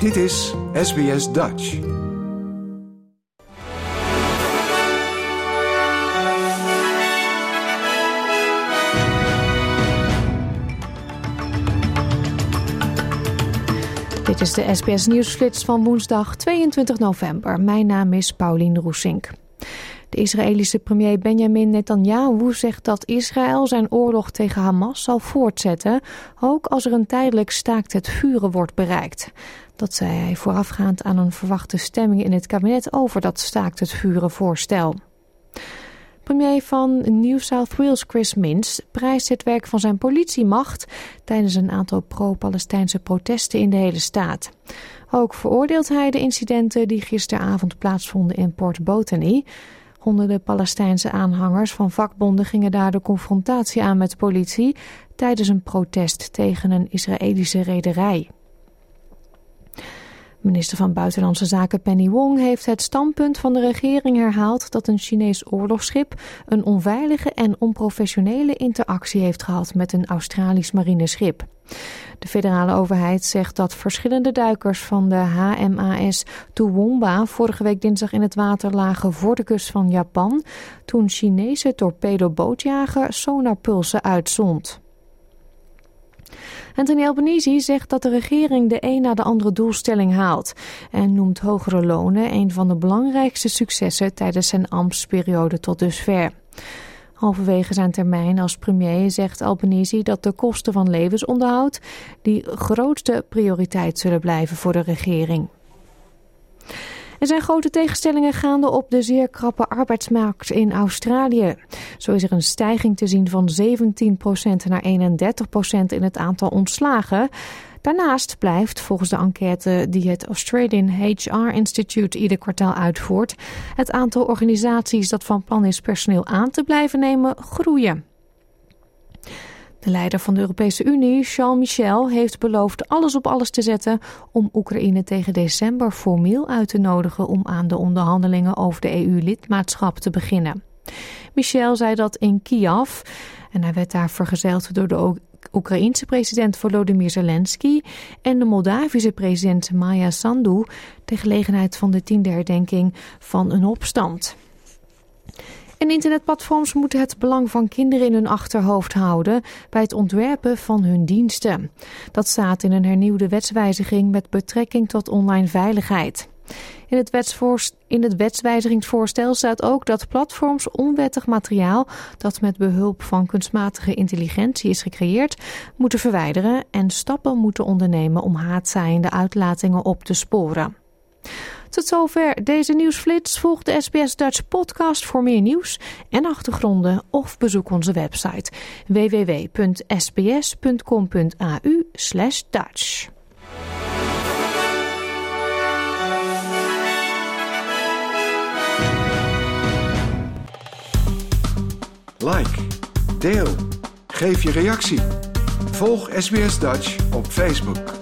Dit is SBS Dutch. Dit is de SBS Nieuwsflits van woensdag 22 november. Mijn naam is Paulien Roesink. De Israëlische premier Benjamin Netanyahu zegt dat Israël zijn oorlog tegen Hamas zal voortzetten, ook als er een tijdelijk staakt het vuren wordt bereikt. Dat zei hij voorafgaand aan een verwachte stemming in het kabinet over dat staakt het vuren voorstel. Premier van New South Wales Chris Minns prijst het werk van zijn politiemacht tijdens een aantal pro-Palestijnse protesten in de hele staat. Ook veroordeelt hij de incidenten die gisteravond plaatsvonden in Port Botany. Honderden Palestijnse aanhangers van vakbonden gingen daar de confrontatie aan met politie tijdens een protest tegen een Israëlische rederij. Minister van Buitenlandse Zaken Penny Wong heeft het standpunt van de regering herhaald dat een Chinees oorlogsschip een onveilige en onprofessionele interactie heeft gehad met een Australisch marineschip. De federale overheid zegt dat verschillende duikers van de HMAS Toowoomba vorige week dinsdag in het water lagen voor de kust van Japan toen Chinese torpedobootjager sonarpulsen uitzond. Anthony Albanese zegt dat de regering de een na de andere doelstelling haalt en noemt hogere lonen een van de belangrijkste successen tijdens zijn ambtsperiode tot dusver. Halverwege zijn termijn als premier zegt Albanese dat de kosten van levensonderhoud die grootste prioriteit zullen blijven voor de regering. Er zijn grote tegenstellingen gaande op de zeer krappe arbeidsmarkt in Australië. Zo is er een stijging te zien van 17% naar 31% in het aantal ontslagen. Daarnaast blijft, volgens de enquête die het Australian HR Institute ieder kwartaal uitvoert, het aantal organisaties dat van plan is personeel aan te blijven nemen groeien. De leider van de Europese Unie, Charles Michel, heeft beloofd alles op alles te zetten om Oekraïne tegen december formeel uit te nodigen om aan de onderhandelingen over de EU-lidmaatschap te beginnen. Michel zei dat in Kiev en hij werd daar vergezeld door de Oekraïense president Volodymyr Zelensky en de Moldavische president Maya Sandu ter gelegenheid van de tiende herdenking van een opstand. En internetplatforms moeten het belang van kinderen in hun achterhoofd houden bij het ontwerpen van hun diensten. Dat staat in een hernieuwde wetswijziging met betrekking tot online veiligheid. In het, in het wetswijzigingsvoorstel staat ook dat platforms onwettig materiaal dat met behulp van kunstmatige intelligentie is gecreëerd, moeten verwijderen en stappen moeten ondernemen om haatzaaiende uitlatingen op te sporen. Tot zover deze nieuwsflits. Volg de SBS Dutch podcast voor meer nieuws en achtergronden of bezoek onze website www.sbs.com.au Dutch. Like, deel, geef je reactie. Volg SBS Dutch op Facebook.